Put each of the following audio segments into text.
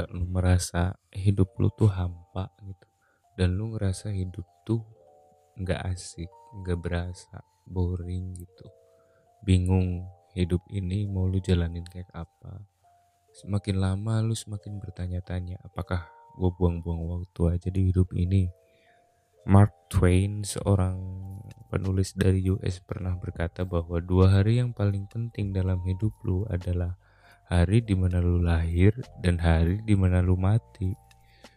nggak lu merasa hidup lu tuh hampa gitu. Dan lu ngerasa hidup tuh nggak asik nggak berasa boring gitu. Bingung hidup ini mau lu jalanin kayak apa. Semakin lama lu semakin bertanya-tanya apakah gue buang-buang waktu aja di hidup ini? Mark Twain seorang penulis dari US pernah berkata bahwa dua hari yang paling penting dalam hidup lu adalah hari di mana lu lahir dan hari di mana lu mati.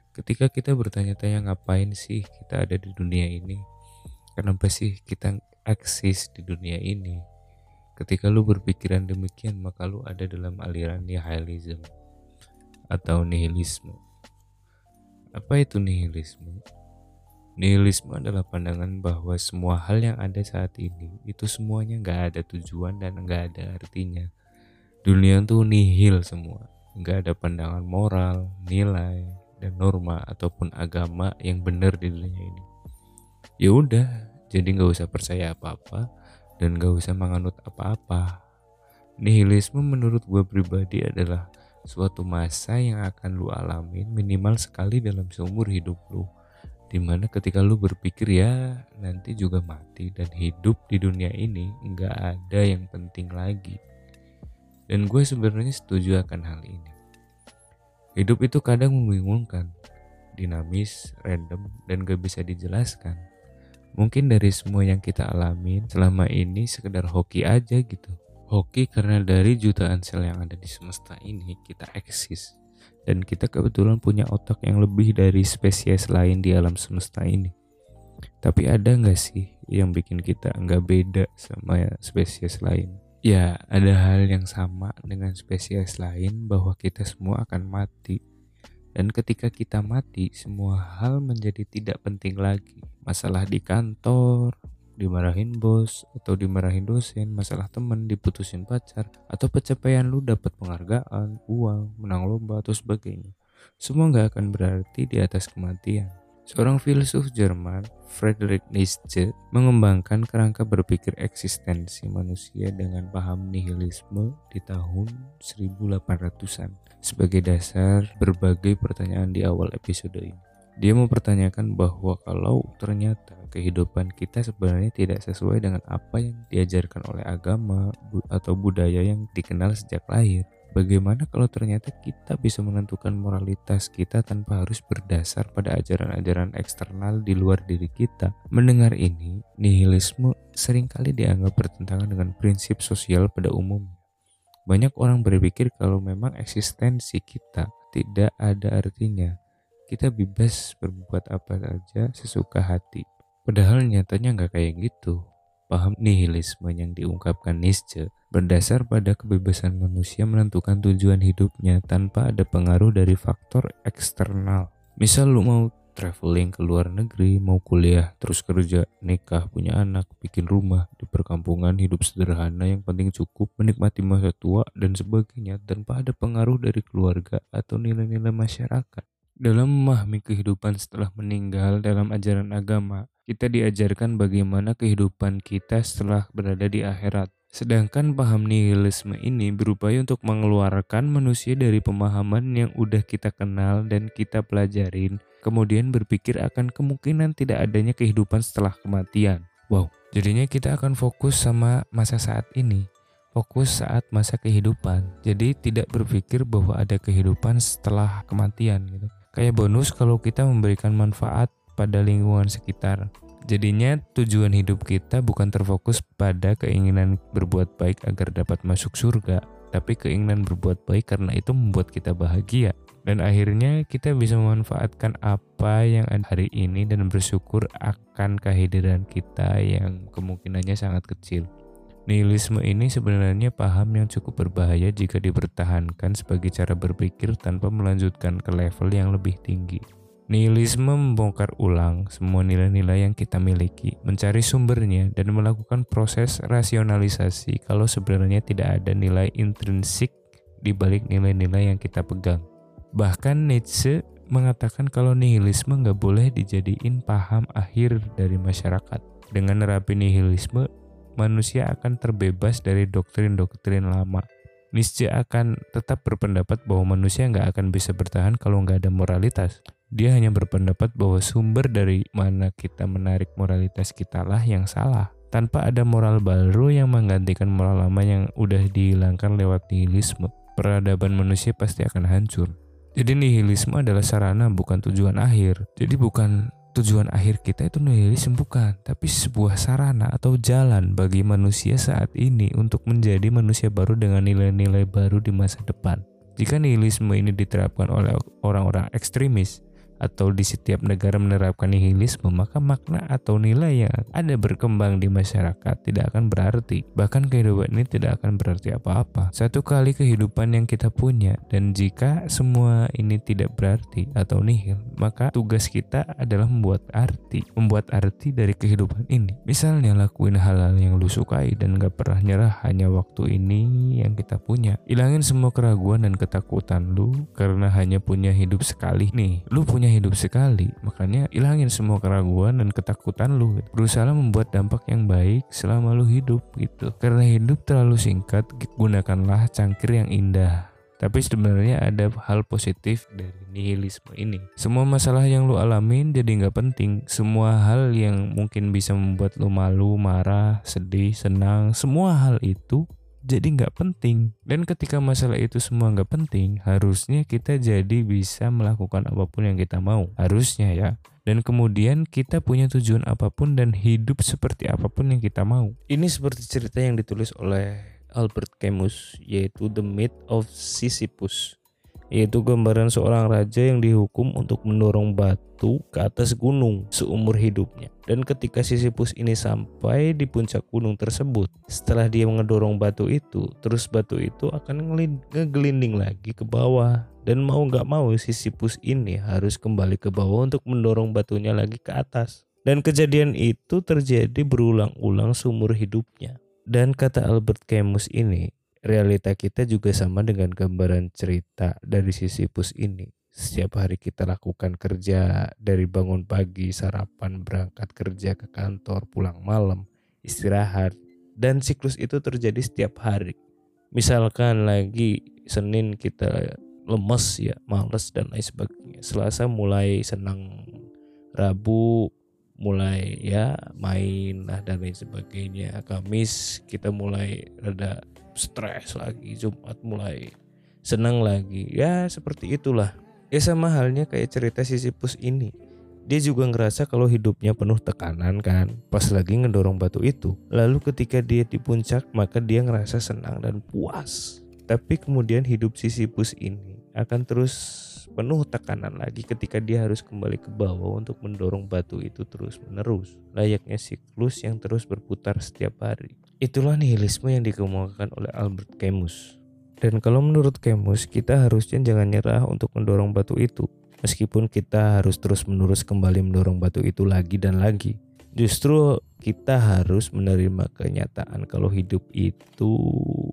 Ketika kita bertanya-tanya ngapain sih kita ada di dunia ini? Kenapa sih kita eksis di dunia ini? Ketika lu berpikiran demikian, maka lu ada dalam aliran nihilism atau nihilisme. Apa itu nihilisme? Nihilisme adalah pandangan bahwa semua hal yang ada saat ini itu semuanya nggak ada tujuan dan nggak ada artinya dunia itu nihil semua. Nggak ada pandangan moral nilai dan norma ataupun agama yang benar di dunia ini. Ya udah jadi nggak usah percaya apa-apa dan nggak usah menganut apa-apa. Nihilisme menurut gue pribadi adalah suatu masa yang akan lu alamin minimal sekali dalam seumur hidup lu. Di mana ketika lu berpikir ya nanti juga mati dan hidup di dunia ini nggak ada yang penting lagi dan gue sebenarnya setuju akan hal ini. Hidup itu kadang membingungkan, dinamis, random, dan gak bisa dijelaskan. Mungkin dari semua yang kita alamin selama ini sekedar hoki aja gitu. Hoki karena dari jutaan sel yang ada di semesta ini kita eksis. Dan kita kebetulan punya otak yang lebih dari spesies lain di alam semesta ini. Tapi ada nggak sih yang bikin kita nggak beda sama spesies lain? Ya, ada hal yang sama dengan spesies lain bahwa kita semua akan mati. Dan ketika kita mati, semua hal menjadi tidak penting lagi. Masalah di kantor, dimarahin bos, atau dimarahin dosen, masalah temen, diputusin pacar, atau pencapaian lu dapat penghargaan, uang, menang lomba, atau sebagainya. Semua nggak akan berarti di atas kematian. Seorang filsuf Jerman, Friedrich Nietzsche, mengembangkan kerangka berpikir eksistensi manusia dengan paham nihilisme di tahun 1800-an sebagai dasar berbagai pertanyaan di awal episode ini. Dia mempertanyakan bahwa kalau ternyata kehidupan kita sebenarnya tidak sesuai dengan apa yang diajarkan oleh agama atau budaya yang dikenal sejak lahir, Bagaimana kalau ternyata kita bisa menentukan moralitas kita tanpa harus berdasar pada ajaran-ajaran eksternal di luar diri kita? Mendengar ini, nihilisme sering kali dianggap bertentangan dengan prinsip sosial pada umumnya. Banyak orang berpikir kalau memang eksistensi kita tidak ada artinya. Kita bebas berbuat apa saja sesuka hati. Padahal nyatanya nggak kayak gitu. Paham nihilisme yang diungkapkan Nietzsche berdasar pada kebebasan manusia menentukan tujuan hidupnya tanpa ada pengaruh dari faktor eksternal. Misal lu mau traveling ke luar negeri, mau kuliah, terus kerja, nikah, punya anak, bikin rumah, di perkampungan hidup sederhana yang penting cukup, menikmati masa tua, dan sebagainya tanpa ada pengaruh dari keluarga atau nilai-nilai masyarakat. Dalam memahami kehidupan setelah meninggal dalam ajaran agama, kita diajarkan bagaimana kehidupan kita setelah berada di akhirat. Sedangkan paham nihilisme ini berupaya untuk mengeluarkan manusia dari pemahaman yang udah kita kenal dan kita pelajarin, kemudian berpikir akan kemungkinan tidak adanya kehidupan setelah kematian. Wow, jadinya kita akan fokus sama masa saat ini, fokus saat masa kehidupan. Jadi tidak berpikir bahwa ada kehidupan setelah kematian gitu. Kayak bonus kalau kita memberikan manfaat pada lingkungan sekitar. Jadinya tujuan hidup kita bukan terfokus pada keinginan berbuat baik agar dapat masuk surga, tapi keinginan berbuat baik karena itu membuat kita bahagia. Dan akhirnya kita bisa memanfaatkan apa yang ada hari ini dan bersyukur akan kehadiran kita yang kemungkinannya sangat kecil. Nihilisme ini sebenarnya paham yang cukup berbahaya jika dipertahankan sebagai cara berpikir tanpa melanjutkan ke level yang lebih tinggi. Nihilisme membongkar ulang semua nilai-nilai yang kita miliki, mencari sumbernya, dan melakukan proses rasionalisasi kalau sebenarnya tidak ada nilai intrinsik di balik nilai-nilai yang kita pegang. Bahkan Nietzsche mengatakan kalau nihilisme nggak boleh dijadiin paham akhir dari masyarakat. Dengan nerapi nihilisme, manusia akan terbebas dari doktrin-doktrin lama Nietzsche akan tetap berpendapat bahwa manusia nggak akan bisa bertahan kalau nggak ada moralitas. Dia hanya berpendapat bahwa sumber dari mana kita menarik moralitas kita lah yang salah. Tanpa ada moral baru yang menggantikan moral lama yang udah dihilangkan lewat nihilisme, peradaban manusia pasti akan hancur. Jadi nihilisme adalah sarana bukan tujuan akhir. Jadi bukan tujuan akhir kita itu nihilisme bukan, tapi sebuah sarana atau jalan bagi manusia saat ini untuk menjadi manusia baru dengan nilai-nilai baru di masa depan. Jika nihilisme ini diterapkan oleh orang-orang ekstremis, atau di setiap negara menerapkan nihilisme, maka makna atau nilai yang ada berkembang di masyarakat tidak akan berarti. Bahkan kehidupan ini tidak akan berarti apa-apa. Satu kali kehidupan yang kita punya dan jika semua ini tidak berarti atau nihil, maka tugas kita adalah membuat arti, membuat arti dari kehidupan ini. Misalnya lakuin hal-hal yang lu sukai dan gak pernah nyerah hanya waktu ini yang kita punya. Ilangin semua keraguan dan ketakutan lu karena hanya punya hidup sekali nih. Lu punya hidup sekali, makanya ilangin semua keraguan dan ketakutan lu. Berusaha membuat dampak yang baik selama lu hidup gitu. Karena hidup terlalu singkat, gunakanlah cangkir yang indah. Tapi sebenarnya ada hal positif dari nihilisme ini. Semua masalah yang lu alamin jadi nggak penting. Semua hal yang mungkin bisa membuat lu malu, marah, sedih, senang, semua hal itu jadi nggak penting. Dan ketika masalah itu semua nggak penting, harusnya kita jadi bisa melakukan apa pun yang kita mau. Harusnya ya. Dan kemudian kita punya tujuan apa pun dan hidup seperti apa pun yang kita mau. Ini seperti cerita yang ditulis oleh Albert Camus, yaitu The Myth of Sisyphus yaitu gambaran seorang raja yang dihukum untuk mendorong batu ke atas gunung seumur hidupnya. Dan ketika Sisyphus ini sampai di puncak gunung tersebut, setelah dia mengedorong batu itu, terus batu itu akan ngegelinding lagi ke bawah. Dan mau nggak mau Sisyphus ini harus kembali ke bawah untuk mendorong batunya lagi ke atas. Dan kejadian itu terjadi berulang-ulang seumur hidupnya. Dan kata Albert Camus ini, realita kita juga sama dengan gambaran cerita dari sisi pus ini. Setiap hari kita lakukan kerja dari bangun pagi, sarapan, berangkat kerja ke kantor, pulang malam, istirahat, dan siklus itu terjadi setiap hari. Misalkan lagi Senin kita lemes ya, males dan lain sebagainya. Selasa mulai senang, Rabu mulai ya main lah dan lain sebagainya. Kamis kita mulai reda stres lagi Jumat mulai senang lagi. Ya seperti itulah. Ya sama halnya kayak cerita Sisyphus ini. Dia juga ngerasa kalau hidupnya penuh tekanan kan? Pas lagi ngedorong batu itu. Lalu ketika dia di puncak maka dia ngerasa senang dan puas. Tapi kemudian hidup Sisyphus ini akan terus penuh tekanan lagi ketika dia harus kembali ke bawah untuk mendorong batu itu terus menerus layaknya siklus yang terus berputar setiap hari Itulah nihilisme yang dikemukakan oleh Albert Camus. Dan kalau menurut Camus, kita harusnya jangan nyerah untuk mendorong batu itu. Meskipun kita harus terus-menerus kembali mendorong batu itu lagi dan lagi. Justru kita harus menerima kenyataan kalau hidup itu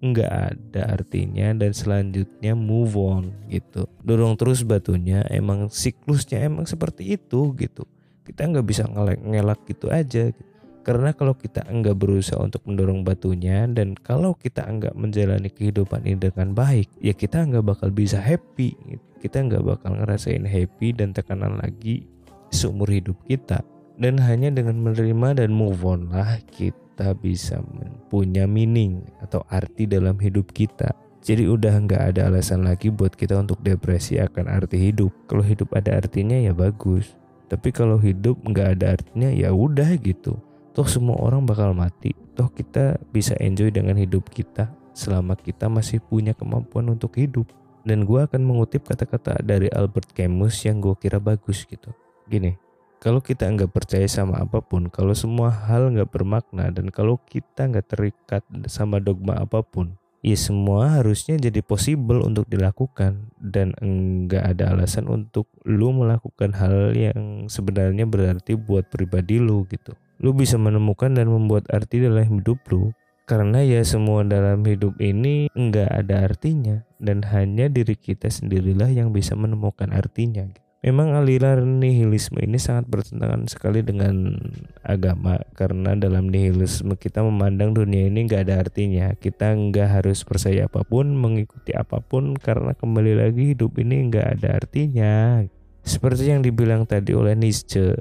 nggak ada artinya dan selanjutnya move on gitu. Dorong terus batunya emang siklusnya emang seperti itu gitu. Kita nggak bisa ngelak-ngelak gitu aja. Gitu. Karena kalau kita enggak berusaha untuk mendorong batunya dan kalau kita enggak menjalani kehidupan ini dengan baik, ya kita enggak bakal bisa happy. Kita enggak bakal ngerasain happy dan tekanan lagi seumur hidup kita. Dan hanya dengan menerima dan move on lah kita bisa punya meaning atau arti dalam hidup kita. Jadi udah nggak ada alasan lagi buat kita untuk depresi akan arti hidup. Kalau hidup ada artinya ya bagus. Tapi kalau hidup nggak ada artinya ya udah gitu toh semua orang bakal mati. Toh kita bisa enjoy dengan hidup kita selama kita masih punya kemampuan untuk hidup. Dan gue akan mengutip kata-kata dari Albert Camus yang gue kira bagus gitu. Gini kalau kita nggak percaya sama apa pun, kalau semua hal nggak bermakna, dan kalau kita nggak terikat sama dogma apa pun, ya semua harusnya jadi possible untuk dilakukan. Dan enggak ada alasan untuk lu melakukan hal yang sebenarnya berarti buat pribadi lu gitu lu bisa menemukan dan membuat arti dalam hidup lu karena ya semua dalam hidup ini enggak ada artinya dan hanya diri kita sendirilah yang bisa menemukan artinya Memang aliran nihilisme ini sangat bertentangan sekali dengan agama karena dalam nihilisme kita memandang dunia ini nggak ada artinya. Kita nggak harus percaya apa pun, mengikuti apa pun karena kembali lagi hidup ini nggak ada artinya. Seperti yang dibilang tadi oleh Nietzsche,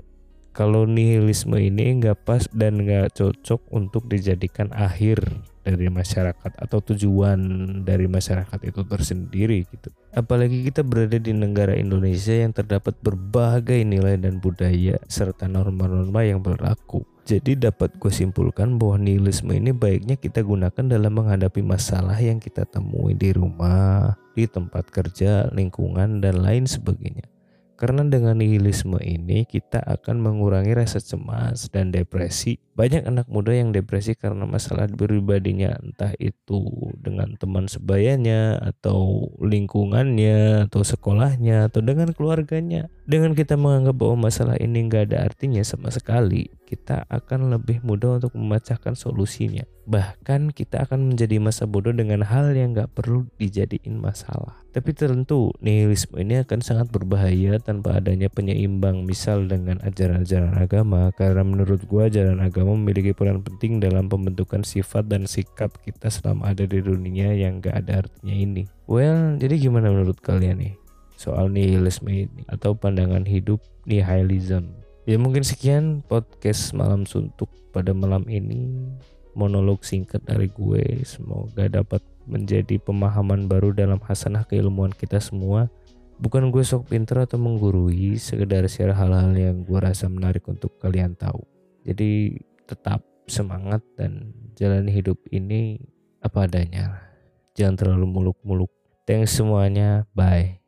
kalau nihilisme ini nggak pas dan nggak cocok untuk dijadikan akhir dari masyarakat atau tujuan dari masyarakat itu tersendiri gitu. Apalagi kita berada di negara Indonesia yang terdapat berbagai nilai dan budaya serta norma-norma yang berlaku. Jadi dapat gue simpulkan bahwa nihilisme ini baiknya kita gunakan dalam menghadapi masalah yang kita temui di rumah, di tempat kerja, lingkungan, dan lain sebagainya. Karena dengan nihilisme ini kita akan mengurangi rasa cemas dan depresi. Banyak anak muda yang depresi karena masalah pribadinya entah itu dengan teman sebayanya atau lingkungannya atau sekolahnya atau dengan keluarganya. Dengan kita menganggap bahwa masalah ini nggak ada artinya sama sekali, kita akan lebih mudah untuk memecahkan solusinya. Bahkan kita akan menjadi masa bodoh dengan hal yang nggak perlu dijadiin masalah. Tapi tentu nihilisme ini akan sangat berbahaya tanpa adanya penyeimbang misal dengan ajaran-ajaran agama karena menurut gua ajaran agama memiliki peran penting dalam pembentukan sifat dan sikap kita selama ada di dunia yang gak ada artinya ini. Well, jadi gimana menurut kalian nih soal nihilisme ini atau pandangan hidup nihilism? Ya mungkin sekian podcast malam suntuk pada malam ini monolog singkat dari gue semoga dapat menjadi pemahaman baru dalam hasanah keilmuan kita semua. Bukan gue sok pinter atau menggurui, sekedar share hal-hal yang gue rasa menarik untuk kalian tahu. Jadi tetap semangat dan jalani hidup ini apa adanya. Jangan terlalu muluk-muluk. Thanks semuanya, bye.